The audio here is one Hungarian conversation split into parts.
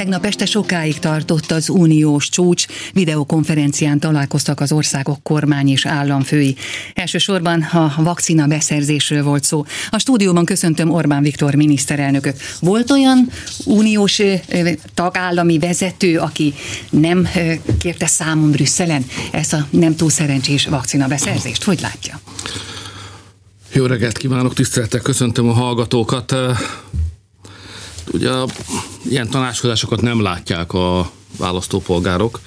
Tegnap este sokáig tartott az uniós csúcs, videokonferencián találkoztak az országok kormány és államfői. Elsősorban a vakcina beszerzésről volt szó. A stúdióban köszöntöm Orbán Viktor miniszterelnököt. Volt olyan uniós tagállami vezető, aki nem kérte számon Brüsszelen ezt a nem túl szerencsés vakcina beszerzést? Hogy látja? Jó reggelt kívánok, tiszteltek, köszöntöm a hallgatókat. Ugye ilyen tanácskozásokat nem látják a választópolgárok,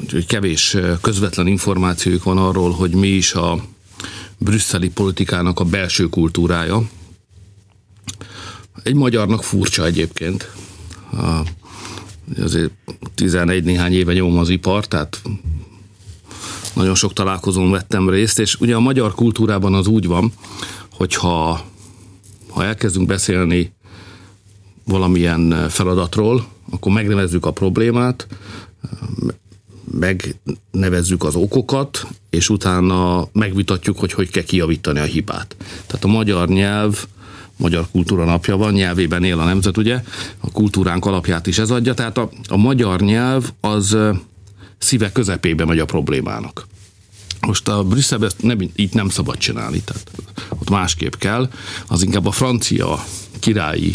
úgyhogy kevés közvetlen információjuk van arról, hogy mi is a brüsszeli politikának a belső kultúrája. Egy magyarnak furcsa egyébként. Azért 11 néhány éve nyom az ipar, tehát nagyon sok találkozón vettem részt, és ugye a magyar kultúrában az úgy van, hogyha ha elkezdünk beszélni valamilyen feladatról, akkor megnevezzük a problémát, megnevezzük az okokat, és utána megvitatjuk, hogy hogy kell kijavítani a hibát. Tehát a magyar nyelv, magyar kultúra napja van, nyelvében él a nemzet, ugye? A kultúránk alapját is ez adja, tehát a, a magyar nyelv az szíve közepébe megy a problémának. Most a Brüsszelben ezt nem, így nem szabad csinálni, tehát ott másképp kell, az inkább a francia királyi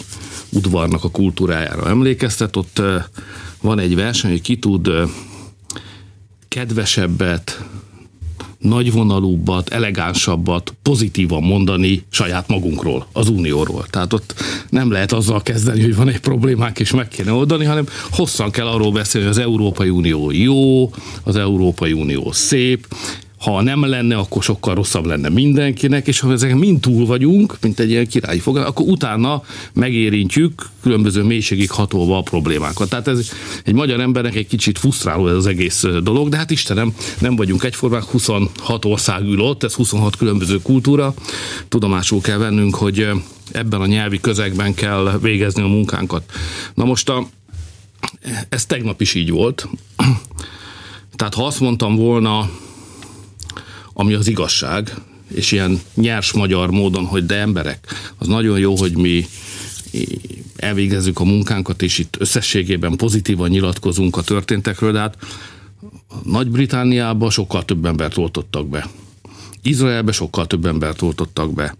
udvarnak a kultúrájára emlékeztet, ott van egy verseny, hogy ki tud kedvesebbet, nagyvonalúbbat, elegánsabbat, pozitívan mondani saját magunkról, az unióról. Tehát ott nem lehet azzal kezdeni, hogy van egy problémák és meg kéne oldani, hanem hosszan kell arról beszélni, hogy az Európai Unió jó, az Európai Unió szép, ha nem lenne, akkor sokkal rosszabb lenne mindenkinek, és ha ezek mind túl vagyunk, mint egy ilyen királyi fogalom, akkor utána megérintjük különböző mélységig hatolva a problémákat. Tehát ez egy magyar embernek egy kicsit frusztráló ez az egész dolog, de hát Istenem, nem vagyunk egyformák, 26 ország ül ott, ez 26 különböző kultúra. Tudomásul kell vennünk, hogy ebben a nyelvi közegben kell végezni a munkánkat. Na most a, ez tegnap is így volt. Tehát ha azt mondtam volna, ami az igazság, és ilyen nyers magyar módon, hogy de emberek, az nagyon jó, hogy mi elvégezzük a munkánkat, és itt összességében pozitívan nyilatkozunk a történtekről, de hát Nagy-Britániában sokkal több embert oltottak be. Izraelbe sokkal több embert oltottak be.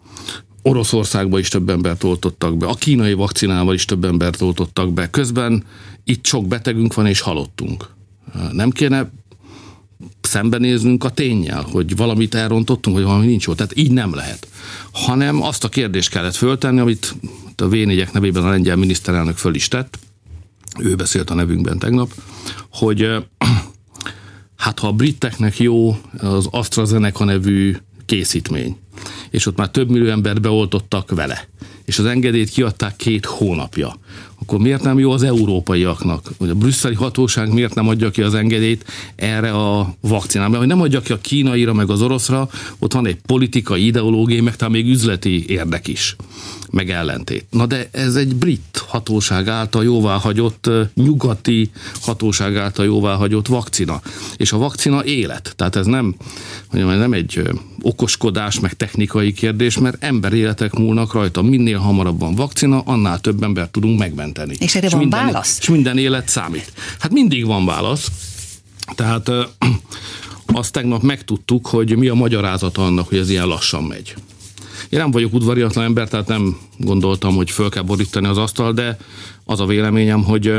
Oroszországba is több embert oltottak be, a kínai vakcinával is több embert oltottak be. Közben itt sok betegünk van és halottunk. Nem kéne szembenéznünk a tényel, hogy valamit elrontottunk, hogy valami nincs jó. Tehát így nem lehet. Hanem azt a kérdést kellett föltenni, amit a v nevében a lengyel miniszterelnök föl is tett, ő beszélt a nevünkben tegnap, hogy hát ha a briteknek jó az AstraZeneca nevű készítmény, és ott már több millió embert beoltottak vele, és az engedélyt kiadták két hónapja, akkor miért nem jó az európaiaknak? Hogy a brüsszeli hatóság miért nem adja ki az engedélyt erre a vakcinára? Hogy nem adja ki a kínaira, meg az oroszra, ott van egy politikai, ideológiai, meg talán még üzleti érdek is, meg ellentét. Na de ez egy brit hatóság által jóváhagyott, nyugati hatóság által jóváhagyott vakcina. És a vakcina élet. Tehát ez nem, mondjam, nem egy okoskodás, meg technikai kérdés, mert emberéletek múlnak rajta. Minél hamarabb van vakcina, annál több ember tudunk megmenteni. És erre és van minden, válasz? És minden élet számít. Hát mindig van válasz. Tehát azt tegnap megtudtuk, hogy mi a magyarázata annak, hogy ez ilyen lassan megy. Én nem vagyok udvariatlan ember, tehát nem gondoltam, hogy föl kell borítani az asztal, de az a véleményem, hogy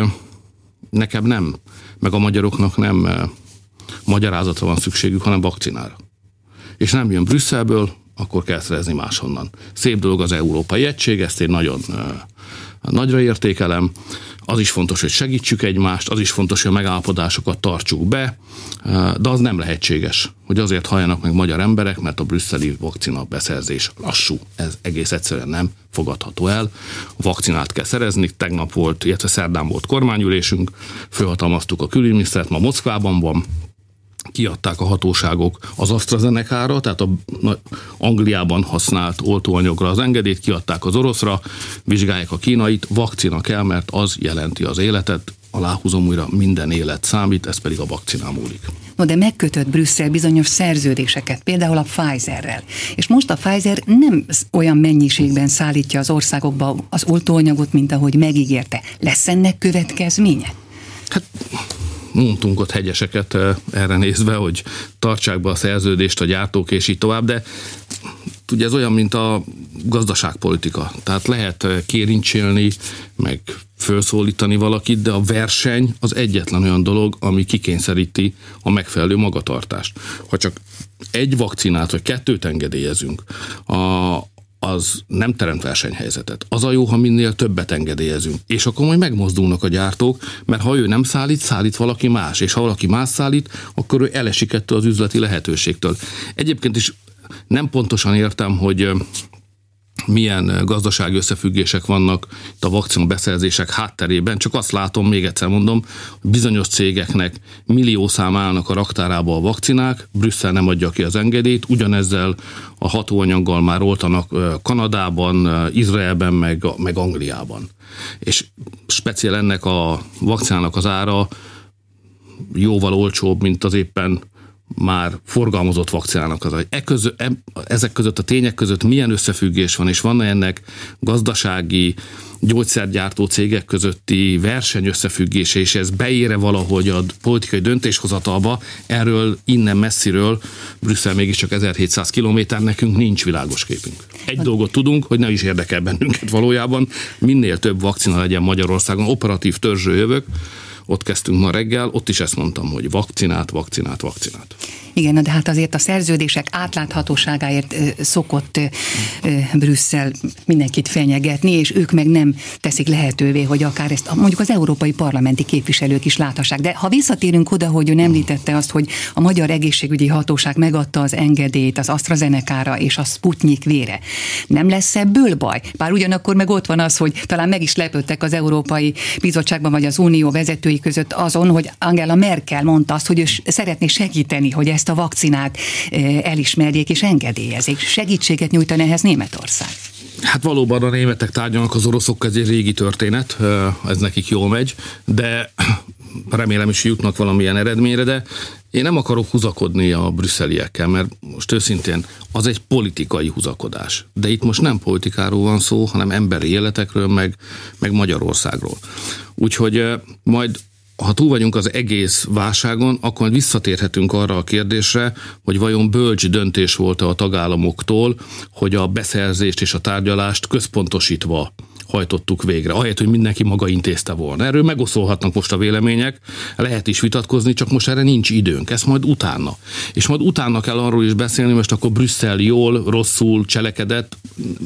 nekem nem, meg a magyaroknak nem magyarázatra van szükségük, hanem vakcinára és nem jön Brüsszelből, akkor kell szerezni máshonnan. Szép dolog az európai egység, ezt én nagyon nagyra értékelem. Az is fontos, hogy segítsük egymást, az is fontos, hogy a megállapodásokat tartsuk be, de az nem lehetséges, hogy azért halljanak meg magyar emberek, mert a brüsszeli vakcina beszerzés lassú. Ez egész egyszerűen nem fogadható el. Vakcinát kell szerezni, tegnap volt, illetve szerdán volt kormányülésünk, fölhatalmaztuk a külügyminisztert, ma Moszkvában van, kiadták a hatóságok az AstraZeneca-ra, tehát a Angliában használt oltóanyagra az engedélyt, kiadták az oroszra, vizsgálják a kínait, vakcina kell, mert az jelenti az életet, aláhúzom újra, minden élet számít, ez pedig a vakcinán múlik. No, de megkötött Brüsszel bizonyos szerződéseket, például a Pfizerrel. És most a Pfizer nem olyan mennyiségben szállítja az országokba az oltóanyagot, mint ahogy megígérte. Lesz ennek következménye? Hát mondtunk ott hegyeseket eh, erre nézve, hogy tartsák be a szerződést a gyártók, és így tovább, de ugye ez olyan, mint a gazdaságpolitika. Tehát lehet eh, kérincsélni, meg felszólítani valakit, de a verseny az egyetlen olyan dolog, ami kikényszeríti a megfelelő magatartást. Ha csak egy vakcinát vagy kettőt engedélyezünk, a, az nem teremt versenyhelyzetet. Az a jó, ha minél többet engedélyezünk. És akkor majd megmozdulnak a gyártók, mert ha ő nem szállít, szállít valaki más. És ha valaki más szállít, akkor ő elesik ettől az üzleti lehetőségtől. Egyébként is nem pontosan értem, hogy milyen gazdasági összefüggések vannak itt a vakcina beszerzések hátterében. Csak azt látom, még egyszer mondom, bizonyos cégeknek millió szám állnak a raktárába a vakcinák, Brüsszel nem adja ki az engedélyt, ugyanezzel a hatóanyaggal már oltanak Kanadában, Izraelben, meg, meg Angliában. És speciál ennek a vakcinának az ára jóval olcsóbb, mint az éppen már forgalmazott vakcinának az, hogy e közö, e, ezek között a tények között milyen összefüggés van, és van -e ennek gazdasági, gyógyszergyártó cégek közötti verseny összefüggése, és ez beére valahogy a politikai döntéshozatalba, erről innen messziről, Brüsszel mégiscsak 1700 kilométer, nekünk nincs világos képünk. Egy dolgot tudunk, hogy ne is érdekel bennünket valójában, minél több vakcina legyen Magyarországon, operatív törzső jövök, ott kezdtünk ma reggel, ott is ezt mondtam, hogy vakcinát, vakcinát, vakcinát. Igen, de hát azért a szerződések átláthatóságáért szokott Brüsszel mindenkit fenyegetni, és ők meg nem teszik lehetővé, hogy akár ezt mondjuk az európai parlamenti képviselők is láthassák. De ha visszatérünk oda, hogy ön említette azt, hogy a Magyar Egészségügyi Hatóság megadta az engedélyt az AstraZeneca-ra és a Sputnik vére, nem lesz ebből baj? Bár ugyanakkor meg ott van az, hogy talán meg is lepődtek az Európai Bizottságban vagy az Unió vezetői között azon, hogy Angela Merkel mondta azt, hogy ő szeretné segíteni, hogy ezt a vakcinát elismerjék és engedélyezik. Segítséget nyújtan ehhez Németország. Hát valóban a németek tárgyalnak az oroszok, ez egy régi történet, ez nekik jól megy, de remélem is jutnak valamilyen eredményre, de én nem akarok húzakodni a brüsszeliekkel, mert most őszintén az egy politikai húzakodás. De itt most nem politikáról van szó, hanem emberi életekről, meg, meg Magyarországról. Úgyhogy majd ha túl vagyunk az egész válságon, akkor visszatérhetünk arra a kérdésre, hogy vajon bölcs döntés volt a tagállamoktól, hogy a beszerzést és a tárgyalást központosítva hajtottuk végre, ahelyett, hogy mindenki maga intézte volna. Erről megoszolhatnak most a vélemények, lehet is vitatkozni, csak most erre nincs időnk, ezt majd utána. És majd utána kell arról is beszélni, most akkor Brüsszel jól, rosszul cselekedett,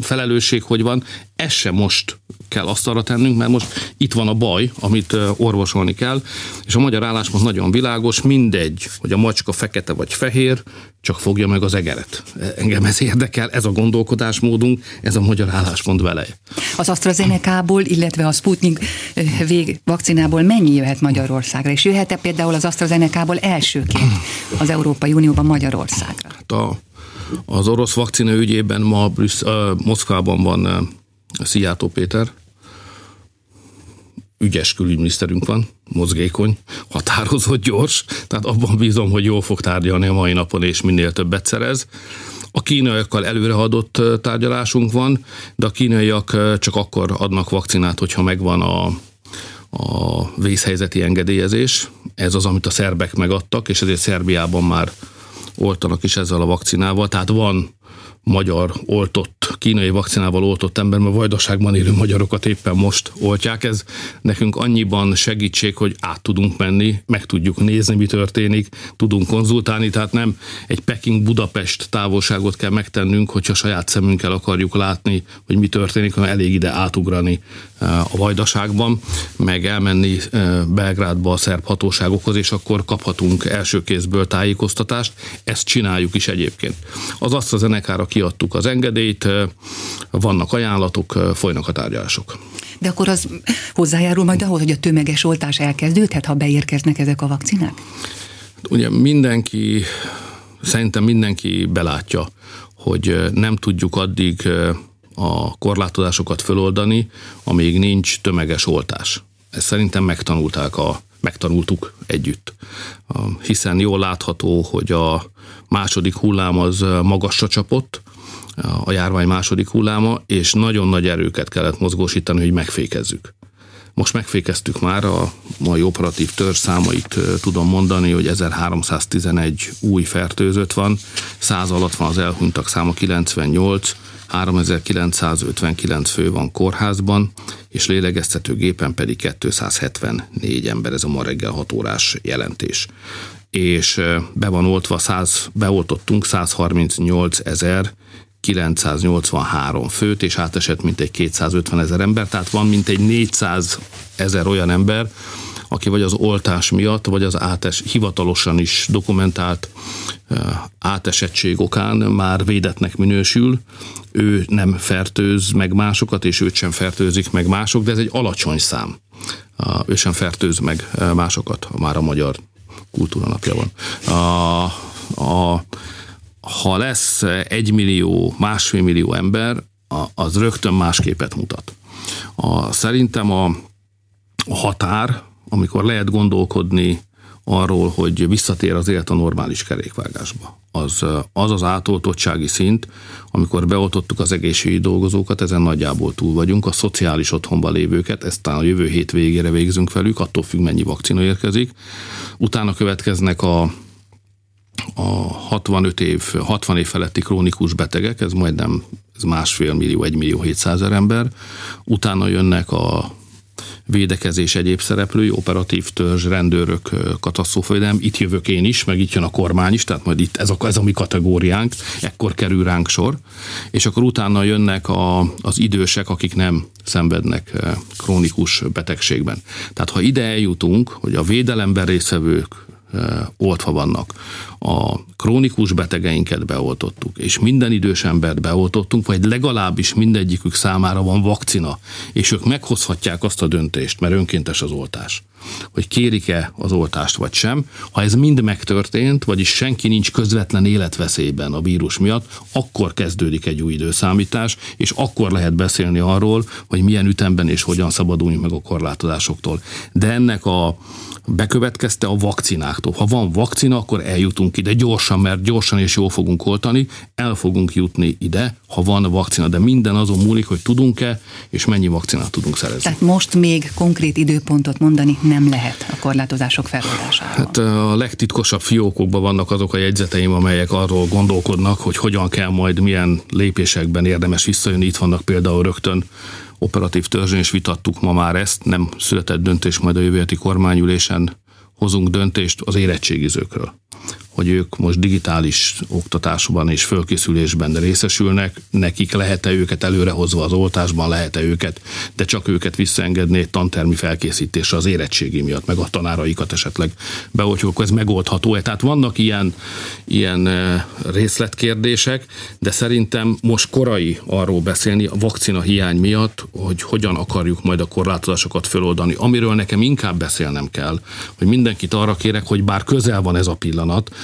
felelősség hogy van, ez sem most kell asztalra tennünk, mert most itt van a baj, amit orvosolni kell, és a magyar álláspont nagyon világos, mindegy, hogy a macska fekete vagy fehér, csak fogja meg az egeret. Engem ez érdekel, ez a gondolkodásmódunk, ez a magyar álláspont vele. Az AstraZeneca-ból, illetve a Sputnik vég vakcinából mennyi jöhet Magyarországra, és jöhet-e például az AstraZeneca-ból elsőként az Európai Unióban Magyarországra? Hát a, az orosz vakcina ügyében ma Brüssz, uh, Moszkvában van Szijjátó Péter, ügyes külügyminiszterünk van, mozgékony, határozott, gyors, tehát abban bízom, hogy jól fog tárgyalni a mai napon, és minél többet szerez. A kínaiakkal előreadott tárgyalásunk van, de a kínaiak csak akkor adnak vakcinát, hogyha megvan a, a vészhelyzeti engedélyezés. Ez az, amit a szerbek megadtak, és ezért Szerbiában már oltanak is ezzel a vakcinával, tehát van magyar oltott, kínai vakcinával oltott ember, mert vajdaságban élő magyarokat éppen most oltják. Ez nekünk annyiban segítség, hogy át tudunk menni, meg tudjuk nézni, mi történik, tudunk konzultálni, tehát nem egy Peking-Budapest távolságot kell megtennünk, hogyha saját szemünkkel akarjuk látni, hogy mi történik, hanem elég ide átugrani eh, a vajdaságban, meg elmenni eh, Belgrádba a szerb hatóságokhoz, és akkor kaphatunk első kézből tájékoztatást. Ezt csináljuk is egyébként. Az azt a zenekára kiadtuk az engedélyt, vannak ajánlatok, folynak a tárgyalások. De akkor az hozzájárul majd ahhoz, hogy a tömeges oltás elkezdődhet, ha beérkeznek ezek a vakcinák? Ugye mindenki, szerintem mindenki belátja, hogy nem tudjuk addig a korlátozásokat föloldani, amíg nincs tömeges oltás. Ezt szerintem megtanulták a, megtanultuk együtt. Hiszen jól látható, hogy a második hullám az magasra csapott, a járvány második hulláma, és nagyon nagy erőket kellett mozgósítani, hogy megfékezzük. Most megfékeztük már, a mai operatív törzs számait tudom mondani, hogy 1311 új fertőzött van, 100 alatt van az elhunytak száma 98, 3959 fő van kórházban, és lélegeztetőgépen pedig 274 ember, ez a ma reggel 6 órás jelentés. És be van oltva, 100, beoltottunk 138 ezer 983 főt, és átesett mintegy 250 ezer ember, tehát van mintegy 400 ezer olyan ember, aki vagy az oltás miatt, vagy az átes, hivatalosan is dokumentált átesettség okán már védetnek minősül, ő nem fertőz meg másokat, és őt sem fertőzik meg mások, de ez egy alacsony szám. Ő sem fertőz meg másokat, már a magyar kultúra napja van. A, a, ha lesz egy millió, másfél millió ember, az rögtön más képet mutat. A, szerintem a, a határ, amikor lehet gondolkodni arról, hogy visszatér az élet a normális kerékvágásba. Az az, az átoltottsági szint, amikor beoltottuk az egészségügyi dolgozókat, ezen nagyjából túl vagyunk, a szociális otthonban lévőket, ezt talán a jövő hét végére végzünk velük, attól függ, mennyi vakcina érkezik. Utána következnek a a 65 év, 60 év feletti krónikus betegek, ez majdnem ez másfél millió, egy millió 700 ember. Utána jönnek a védekezés egyéb szereplői, operatív törzs, rendőrök, katasztrófavédelem. Itt jövök én is, meg itt jön a kormány is, tehát majd itt ez a, ez a mi kategóriánk, ekkor kerül ránk sor. És akkor utána jönnek a, az idősek, akik nem szenvednek krónikus betegségben. Tehát ha ide eljutunk, hogy a védelemben részvevők, oltva vannak. A krónikus betegeinket beoltottuk, és minden idős embert beoltottunk, vagy legalábbis mindegyikük számára van vakcina, és ők meghozhatják azt a döntést, mert önkéntes az oltás hogy kérik-e az oltást vagy sem. Ha ez mind megtörtént, vagyis senki nincs közvetlen életveszélyben a vírus miatt, akkor kezdődik egy új időszámítás, és akkor lehet beszélni arról, hogy milyen ütemben és hogyan szabaduljunk meg a korlátozásoktól. De ennek a bekövetkezte a vakcináktól. Ha van vakcina, akkor eljutunk ide gyorsan, mert gyorsan és jól fogunk oltani, el fogunk jutni ide, ha van vakcina, de minden azon múlik, hogy tudunk-e, és mennyi vakcinát tudunk szerezni. Tehát most még konkrét időpontot mondani nem lehet a korlátozások feloldására. Hát a legtitkosabb fiókokban vannak azok a jegyzeteim, amelyek arról gondolkodnak, hogy hogyan kell majd milyen lépésekben érdemes visszajönni. Itt vannak például rögtön operatív törzsön, és vitattuk ma már ezt, nem született döntés, majd a jövő heti kormányülésen hozunk döntést az érettségizőkről hogy ők most digitális oktatásban és fölkészülésben részesülnek, nekik lehet-e őket előrehozva az oltásban, lehet-e őket, de csak őket visszaengedni egy tantermi felkészítésre az érettségi miatt, meg a tanáraikat esetleg beoltjuk, ez megoldható-e. Tehát vannak ilyen, ilyen részletkérdések, de szerintem most korai arról beszélni a vakcina hiány miatt, hogy hogyan akarjuk majd a korlátozásokat föloldani. Amiről nekem inkább beszélnem kell, hogy mindenkit arra kérek, hogy bár közel van ez a pillanat,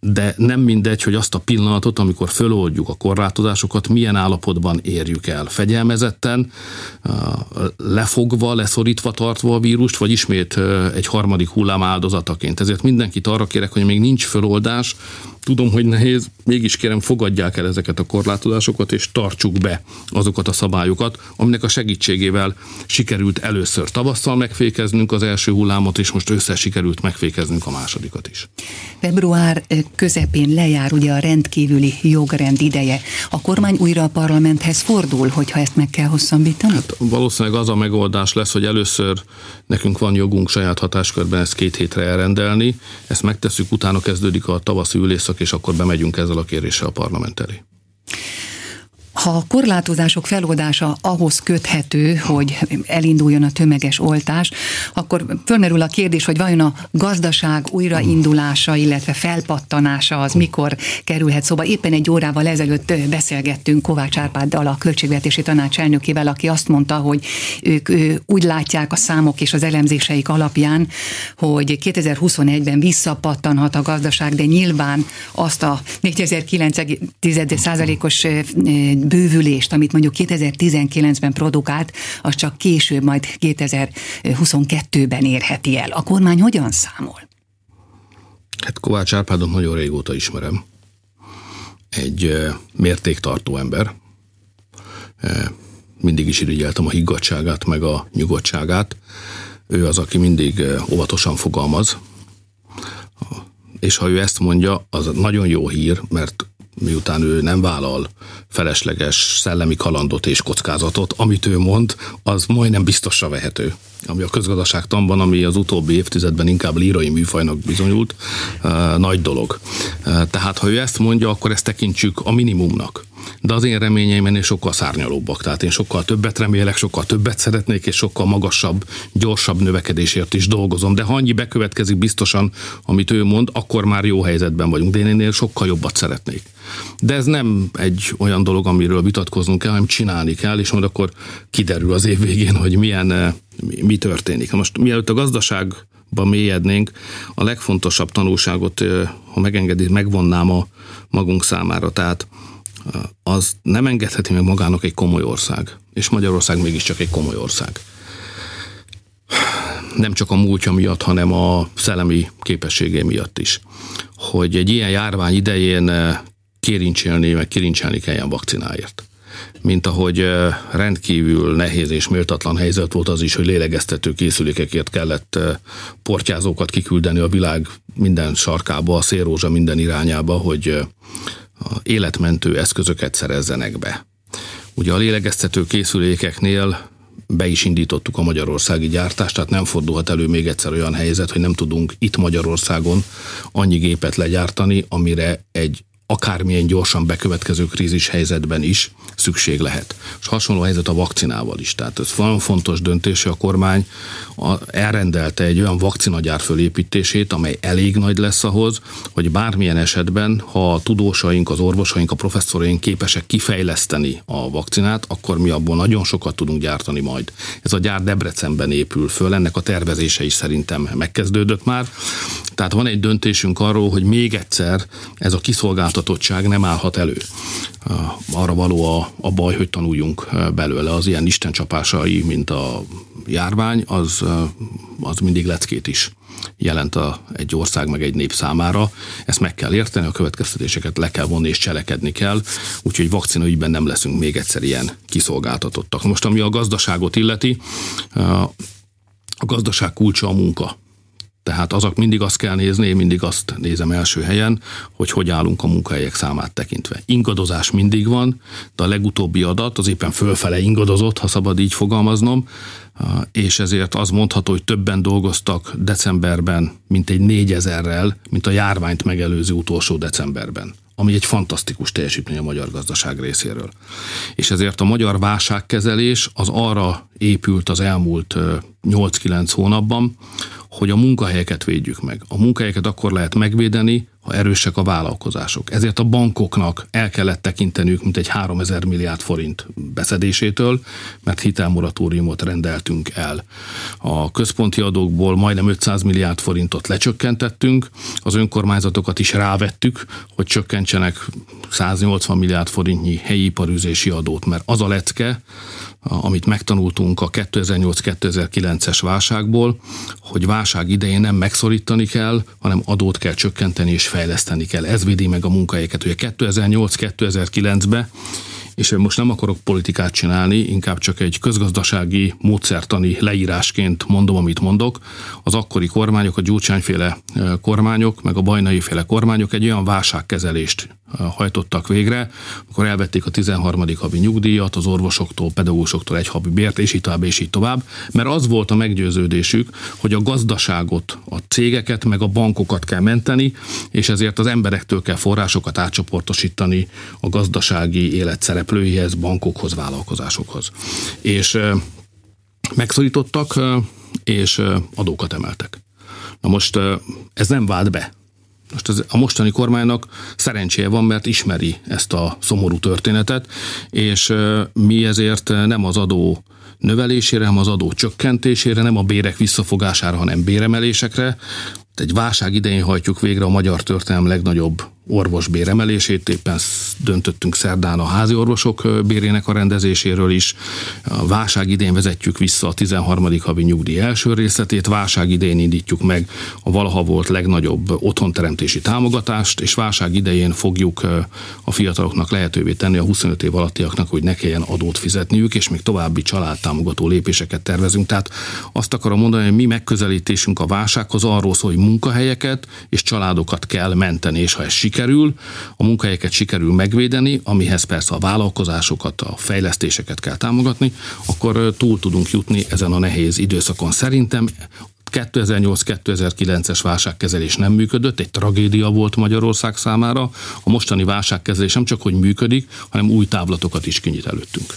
de nem mindegy, hogy azt a pillanatot, amikor föloldjuk a korlátozásokat, milyen állapotban érjük el. Fegyelmezetten, lefogva, leszorítva tartva a vírust, vagy ismét egy harmadik hullám áldozataként. Ezért mindenkit arra kérek, hogy még nincs föloldás, Tudom, hogy nehéz, mégis kérem, fogadják el ezeket a korlátozásokat, és tartsuk be azokat a szabályokat, aminek a segítségével sikerült először tavasszal megfékeznünk az első hullámot, és most össze sikerült megfékeznünk a másodikat is. Február közepén lejár ugye a rendkívüli jogrend ideje. A kormány újra a parlamenthez fordul, hogyha ezt meg kell hosszabbítani? Hát valószínűleg az a megoldás lesz, hogy először nekünk van jogunk saját hatáskörben ezt két hétre elrendelni, ezt megtesszük, utána kezdődik a tavaszi ülésszak, és akkor bemegyünk ezzel a kéréssel a parlament elé. Ha a korlátozások feloldása ahhoz köthető, hogy elinduljon a tömeges oltás, akkor fölmerül a kérdés, hogy vajon a gazdaság újraindulása, illetve felpattanása az mikor kerülhet szóba. Éppen egy órával ezelőtt beszélgettünk Kovács Árpáddal, a Költségvetési Tanács elnökével, aki azt mondta, hogy ők ő, úgy látják a számok és az elemzéseik alapján, hogy 2021-ben visszapattanhat a gazdaság, de nyilván azt a 4900%-os bővülést, amit mondjuk 2019-ben produkált, az csak később, majd 2022-ben érheti el. A kormány hogyan számol? Hát Kovács Árpádot nagyon régóta ismerem. Egy mértéktartó ember. Mindig is irigyeltem a higgadságát, meg a nyugodtságát. Ő az, aki mindig óvatosan fogalmaz, és ha ő ezt mondja, az nagyon jó hír, mert miután ő nem vállal felesleges szellemi kalandot és kockázatot, amit ő mond, az majdnem biztosra vehető. Ami a közgazdaságtanban, ami az utóbbi évtizedben inkább lírai műfajnak bizonyult, nagy dolog. Tehát ha ő ezt mondja, akkor ezt tekintsük a minimumnak de az én reményeim ennél sokkal szárnyalóbbak. Tehát én sokkal többet remélek, sokkal többet szeretnék, és sokkal magasabb, gyorsabb növekedésért is dolgozom. De ha annyi bekövetkezik biztosan, amit ő mond, akkor már jó helyzetben vagyunk. De én ennél sokkal jobbat szeretnék. De ez nem egy olyan dolog, amiről vitatkoznunk kell, hanem csinálni kell, és majd akkor kiderül az év végén, hogy milyen, eh, mi történik. Most mielőtt a gazdaságban mélyednénk, a legfontosabb tanulságot, eh, ha megengedi, megvonnám a magunk számára. Tehát az nem engedheti meg magának egy komoly ország. És Magyarország mégiscsak egy komoly ország. Nem csak a múltja miatt, hanem a szellemi képességé miatt is. Hogy egy ilyen járvány idején kérincselni, meg kérincselni kelljen vakcináért mint ahogy rendkívül nehéz és méltatlan helyzet volt az is, hogy lélegeztető készülékekért kellett portyázókat kiküldeni a világ minden sarkába, a szélrózsa minden irányába, hogy életmentő eszközöket szerezzenek be. Ugye a lélegeztető készülékeknél be is indítottuk a magyarországi gyártást, tehát nem fordulhat elő még egyszer olyan helyzet, hogy nem tudunk itt Magyarországon annyi gépet legyártani, amire egy akármilyen gyorsan bekövetkező krízis helyzetben is szükség lehet. És hasonló helyzet a vakcinával is. Tehát ez nagyon fontos döntés, hogy a kormány elrendelte egy olyan vakcinagyár fölépítését, amely elég nagy lesz ahhoz, hogy bármilyen esetben, ha a tudósaink, az orvosaink, a professzoraink képesek kifejleszteni a vakcinát, akkor mi abból nagyon sokat tudunk gyártani majd. Ez a gyár Debrecenben épül föl, ennek a tervezése is szerintem megkezdődött már. Tehát van egy döntésünk arról, hogy még egyszer ez a kiszolgáltatottság nem állhat elő. Arra való a, a baj, hogy tanuljunk belőle. Az ilyen istencsapásai, mint a járvány, az, az mindig leckét is jelent a, egy ország meg egy nép számára. Ezt meg kell érteni, a következtetéseket le kell vonni és cselekedni kell, úgyhogy vakcina ügyben nem leszünk még egyszer ilyen kiszolgáltatottak. Most ami a gazdaságot illeti, a gazdaság kulcsa a munka. Tehát azok mindig azt kell nézni, én mindig azt nézem első helyen, hogy hogy állunk a munkahelyek számát tekintve. Ingadozás mindig van, de a legutóbbi adat az éppen fölfele ingadozott, ha szabad így fogalmaznom, és ezért az mondható, hogy többen dolgoztak decemberben, mint egy négyezerrel, mint a járványt megelőző utolsó decemberben ami egy fantasztikus teljesítmény a magyar gazdaság részéről. És ezért a magyar válságkezelés az arra épült az elmúlt 8-9 hónapban, hogy a munkahelyeket védjük meg. A munkahelyeket akkor lehet megvédeni, ha erősek a vállalkozások. Ezért a bankoknak el kellett tekinteniük, mint egy 3000 milliárd forint beszedésétől, mert hitelmoratóriumot rendeltünk el. A központi adókból majdnem 500 milliárd forintot lecsökkentettünk, az önkormányzatokat is rávettük, hogy csökkentsenek 180 milliárd forintnyi helyi iparűzési adót, mert az a lecke, amit megtanultunk a 2008-2009-es válságból, hogy válság idején nem megszorítani kell, hanem adót kell csökkenteni és fejleszteni kell. Ez védi meg a munkahelyeket. Ugye 2008-2009-ben és most nem akarok politikát csinálni, inkább csak egy közgazdasági, módszertani leírásként mondom, amit mondok. Az akkori kormányok, a gyurcsányféle kormányok, meg a bajnai féle kormányok egy olyan válságkezelést hajtottak végre, akkor elvették a 13. havi nyugdíjat az orvosoktól, pedagógusoktól egy havi bért, és így tovább, és így tovább, mert az volt a meggyőződésük, hogy a gazdaságot, a cégeket, meg a bankokat kell menteni, és ezért az emberektől kell forrásokat átcsoportosítani a gazdasági élet szereplőihez, bankokhoz, vállalkozásokhoz. És megszorítottak, és adókat emeltek. Na most ez nem vált be. Most az, a mostani kormánynak szerencséje van, mert ismeri ezt a szomorú történetet, és mi ezért nem az adó növelésére, hanem az adó csökkentésére, nem a bérek visszafogására, hanem béremelésekre. Egy válság idején hajtjuk végre a magyar történelem legnagyobb orvosbér emelését, éppen döntöttünk szerdán a házi orvosok bérének a rendezéséről is. A válság idén vezetjük vissza a 13. havi nyugdíj első részletét, válság idején indítjuk meg a valaha volt legnagyobb otthonteremtési támogatást, és válság idején fogjuk a fiataloknak lehetővé tenni a 25 év alattiaknak, hogy ne kelljen adót fizetniük, és még további családtámogató lépéseket tervezünk. Tehát azt akarom mondani, hogy mi megközelítésünk a válsághoz arról szól, hogy munkahelyeket és családokat kell menteni, és ha ez sikerül, a munkahelyeket sikerül megvédeni, amihez persze a vállalkozásokat, a fejlesztéseket kell támogatni, akkor túl tudunk jutni ezen a nehéz időszakon. Szerintem 2008-2009-es válságkezelés nem működött, egy tragédia volt Magyarország számára. A mostani válságkezelés nem csak, hogy működik, hanem új táblatokat is kinyit előttünk.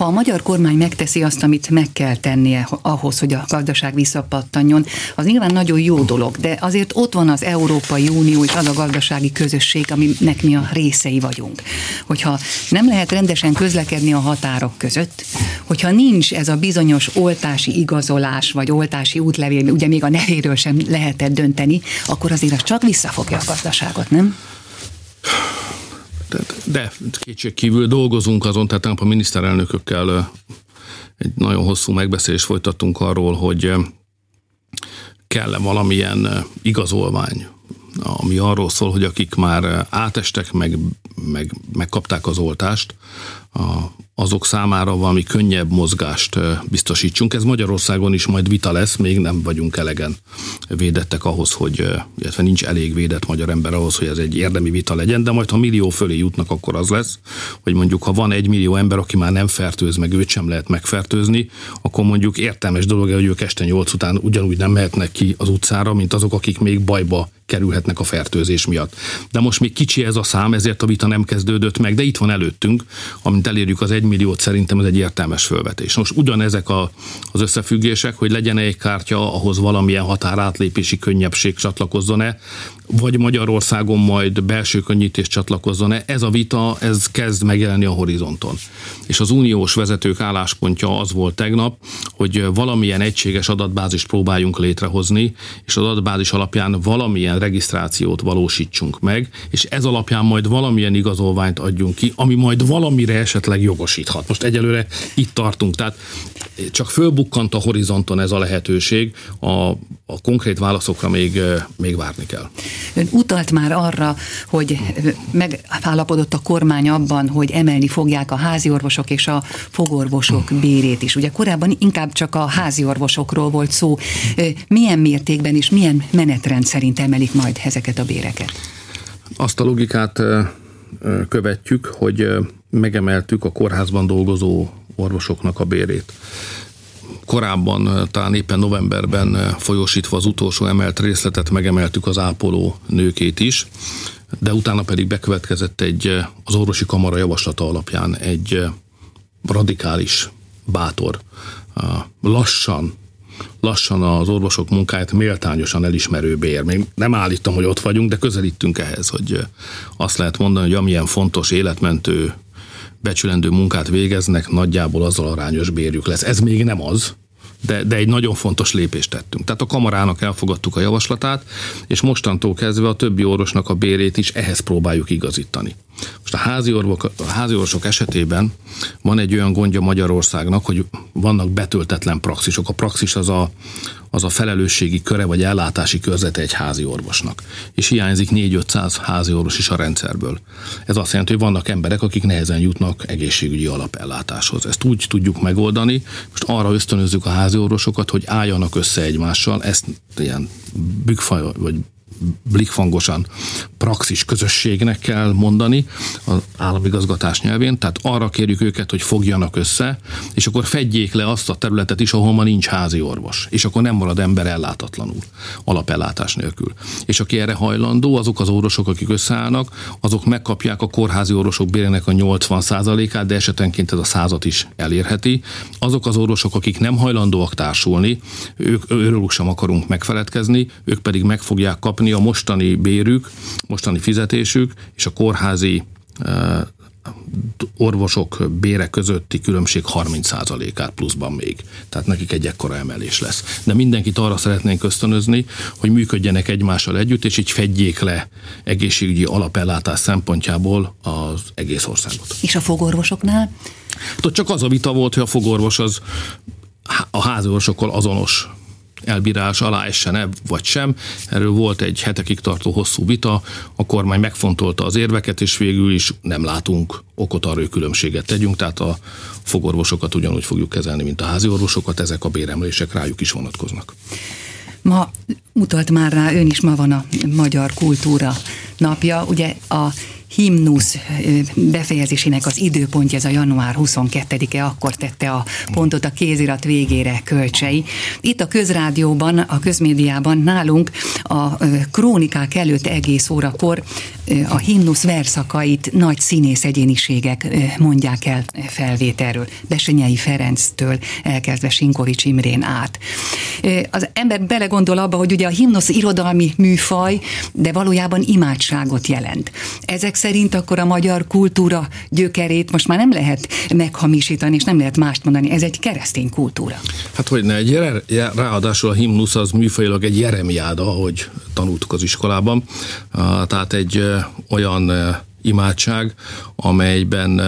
Ha a magyar kormány megteszi azt, amit meg kell tennie ahhoz, hogy a gazdaság visszapattanjon, az nyilván nagyon jó dolog, de azért ott van az Európai Unió és az a gazdasági közösség, aminek mi a részei vagyunk. Hogyha nem lehet rendesen közlekedni a határok között, hogyha nincs ez a bizonyos oltási igazolás, vagy oltási útlevél, ugye még a nevéről sem lehetett dönteni, akkor azért az csak visszafogja a gazdaságot, nem? De kétség kívül dolgozunk azon, tehát a miniszterelnökökkel egy nagyon hosszú megbeszélést folytattunk arról, hogy kell-e valamilyen igazolvány, ami arról szól, hogy akik már átestek, meg, meg megkapták az oltást, a, azok számára valami könnyebb mozgást biztosítsunk. Ez Magyarországon is majd vita lesz, még nem vagyunk elegen védettek ahhoz, hogy, illetve nincs elég védett magyar ember ahhoz, hogy ez egy érdemi vita legyen, de majd ha millió fölé jutnak, akkor az lesz, hogy mondjuk ha van egy millió ember, aki már nem fertőz, meg őt sem lehet megfertőzni, akkor mondjuk értelmes dolog, hogy ők este nyolc után ugyanúgy nem mehetnek ki az utcára, mint azok, akik még bajba kerülhetnek a fertőzés miatt. De most még kicsi ez a szám, ezért a vita nem kezdődött meg, de itt van előttünk, amint elérjük az egy milliót, szerintem ez egy értelmes fölvetés. Most ugyanezek a, az összefüggések, hogy legyen egy kártya, ahhoz valamilyen határátlépési könnyebbség csatlakozzon-e, vagy Magyarországon majd belső könnyítés csatlakozzon-e, ez a vita, ez kezd megjelenni a horizonton. És az uniós vezetők álláspontja az volt tegnap, hogy valamilyen egységes adatbázist próbáljunk létrehozni, és az adatbázis alapján valamilyen regisztrációt valósítsunk meg, és ez alapján majd valamilyen igazolványt adjunk ki, ami majd valamire esetleg jogosíthat. Most egyelőre itt tartunk, tehát csak fölbukkant a horizonton ez a lehetőség, a, a konkrét válaszokra még, még várni kell. Ön utalt már arra, hogy megállapodott a kormány abban, hogy emelni fogják a háziorvosok és a fogorvosok bérét is. Ugye korábban inkább csak a háziorvosokról volt szó. Milyen mértékben és milyen menetrend szerint emelik majd ezeket a béreket? Azt a logikát követjük, hogy megemeltük a kórházban dolgozó orvosoknak a bérét korábban, talán éppen novemberben folyosítva az utolsó emelt részletet megemeltük az ápoló nőkét is, de utána pedig bekövetkezett egy az orvosi kamara javaslata alapján egy radikális, bátor, lassan lassan az orvosok munkáját méltányosan elismerő bér. Még nem állítom, hogy ott vagyunk, de közelítünk ehhez, hogy azt lehet mondani, hogy amilyen fontos életmentő becsülendő munkát végeznek, nagyjából azzal arányos bérjük lesz. Ez még nem az, de, de egy nagyon fontos lépést tettünk. Tehát a kamarának elfogadtuk a javaslatát, és mostantól kezdve a többi orvosnak a bérét is ehhez próbáljuk igazítani. Most a házi, orvok, a házi orvosok esetében van egy olyan gondja Magyarországnak, hogy vannak betöltetlen praxisok. A praxis az a, az a felelősségi köre vagy ellátási körzete egy házi orvosnak. És hiányzik 4-500 házi orvos is a rendszerből. Ez azt jelenti, hogy vannak emberek, akik nehezen jutnak egészségügyi alapellátáshoz. Ezt úgy tudjuk megoldani, most arra ösztönözzük a házi orvosokat, hogy álljanak össze egymással, ezt ilyen bükkfaj vagy blikfangosan praxis közösségnek kell mondani az államigazgatás nyelvén, tehát arra kérjük őket, hogy fogjanak össze, és akkor fedjék le azt a területet is, ahol ma nincs házi orvos, és akkor nem marad ember ellátatlanul, alapellátás nélkül. És aki erre hajlandó, azok az orvosok, akik összeállnak, azok megkapják a kórházi orvosok bérének a 80%-át, de esetenként ez a százat is elérheti. Azok az orvosok, akik nem hajlandóak társulni, ők őrülük sem akarunk megfeledkezni, ők pedig meg fogják kapni a mostani bérük, mostani fizetésük és a kórházi orvosok bére közötti különbség 30%-át pluszban még. Tehát nekik egy ekkora emelés lesz. De mindenkit arra szeretnénk ösztönözni, hogy működjenek egymással együtt, és így fedjék le egészségügyi alapellátás szempontjából az egész országot. És a fogorvosoknál? Hát csak az a vita volt, hogy a fogorvos az a házorvosokkal azonos elbírás alá essen-e vagy sem. Erről volt egy hetekig tartó hosszú vita, a kormány megfontolta az érveket, és végül is nem látunk okot arra, hogy különbséget tegyünk, tehát a fogorvosokat ugyanúgy fogjuk kezelni, mint a házi orvosokat, ezek a béremlések rájuk is vonatkoznak. Ma utalt már rá, ön is ma van a Magyar Kultúra napja. Ugye a himnusz befejezésének az időpontja, ez a január 22-e, akkor tette a pontot a kézirat végére kölcsei. Itt a közrádióban, a közmédiában nálunk a krónikák előtt egész órakor a himnusz verszakait nagy színész egyéniségek mondják el felvételről. Besenyei Ferenctől elkezdve Sinkovics Imrén át. Az ember belegondol abba, hogy ugye a himnusz irodalmi műfaj, de valójában imádságot jelent. Ezek szerint akkor a magyar kultúra gyökerét most már nem lehet meghamisítani, és nem lehet mást mondani. Ez egy keresztény kultúra. Hát hogy ne, egy ráadásul a himnusz az műfajilag egy jeremiáda, ahogy tanultuk az iskolában. Tehát egy olyan imádság, amelyben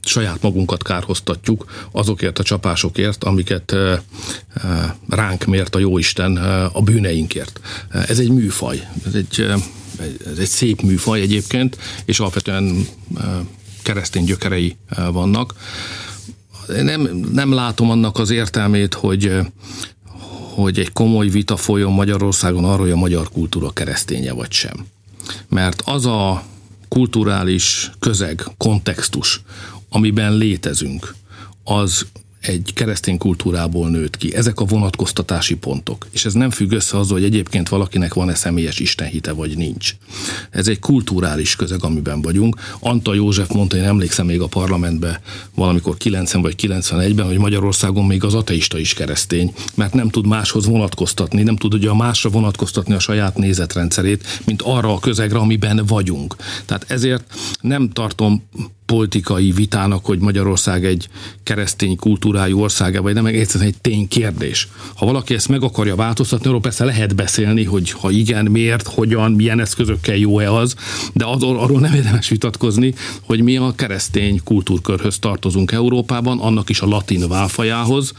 saját magunkat kárhoztatjuk azokért a csapásokért, amiket ránk mért a Jóisten a bűneinkért. Ez egy műfaj, ez egy, ez egy szép műfaj egyébként, és alapvetően keresztény gyökerei vannak. Nem, nem látom annak az értelmét, hogy hogy egy komoly vita folyjon Magyarországon arról, hogy a magyar kultúra kereszténye vagy sem. Mert az a kulturális közeg, kontextus, amiben létezünk, az egy keresztény kultúrából nőtt ki. Ezek a vonatkoztatási pontok. És ez nem függ össze azzal, hogy egyébként valakinek van-e személyes istenhite, vagy nincs. Ez egy kulturális közeg, amiben vagyunk. Anta József mondta, én emlékszem még a parlamentbe valamikor 90 vagy 91-ben, hogy Magyarországon még az ateista is keresztény, mert nem tud máshoz vonatkoztatni, nem tud ugye a másra vonatkoztatni a saját nézetrendszerét, mint arra a közegre, amiben vagyunk. Tehát ezért nem tartom politikai vitának, hogy Magyarország egy keresztény kultúrájú országa, vagy nem, egyszerűen egy ténykérdés. Ha valaki ezt meg akarja változtatni, arról persze lehet beszélni, hogy ha igen, miért, hogyan, milyen eszközökkel jó-e az, de az, arról nem érdemes vitatkozni, hogy mi a keresztény kultúrkörhöz tartozunk Európában, annak is a latin válfajához,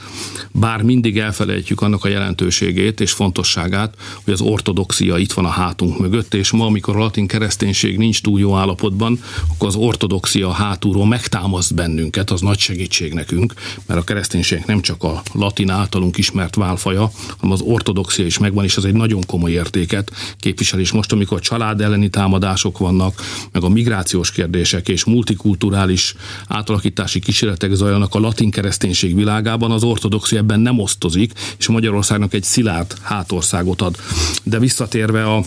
bár mindig elfelejtjük annak a jelentőségét és fontosságát, hogy az ortodoxia itt van a hátunk mögött, és ma, amikor a latin kereszténység nincs túl jó állapotban, akkor az ortodoxia hátulról megtámaszt bennünket, az nagy segítség nekünk, mert a kereszténység nem csak a latin általunk ismert válfaja, hanem az ortodoxia is megvan, és ez egy nagyon komoly értéket képvisel. És most, amikor család elleni támadások vannak, meg a migrációs kérdések és multikulturális átalakítási kísérletek zajlanak a latin kereszténység világában, az ortodoxia ebben nem osztozik, és Magyarországnak egy szilárd hátországot ad. De visszatérve a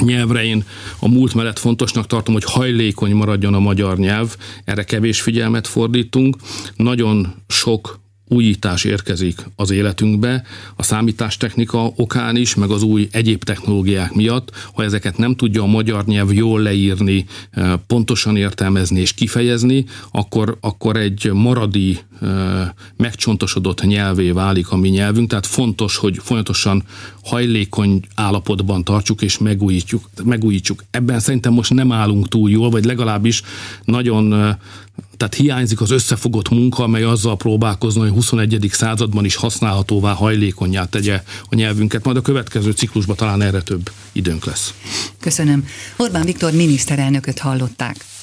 nyelvre én a múlt mellett fontosnak tartom, hogy hajlékony maradjon a magyar nyelv, erre kevés figyelmet fordítunk. Nagyon sok újítás érkezik az életünkbe, a számítástechnika okán is, meg az új egyéb technológiák miatt, ha ezeket nem tudja a magyar nyelv jól leírni, eh, pontosan értelmezni és kifejezni, akkor, akkor egy maradi, eh, megcsontosodott nyelvé válik a mi nyelvünk, tehát fontos, hogy folyamatosan hajlékony állapotban tartsuk és megújítjuk. megújítsuk. Ebben szerintem most nem állunk túl jól, vagy legalábbis nagyon eh, tehát hiányzik az összefogott munka, amely azzal próbálkozna, hogy 21. században is használhatóvá, hajlékonyá tegye a nyelvünket. Majd a következő ciklusban talán erre több időnk lesz. Köszönöm. Orbán Viktor miniszterelnököt hallották.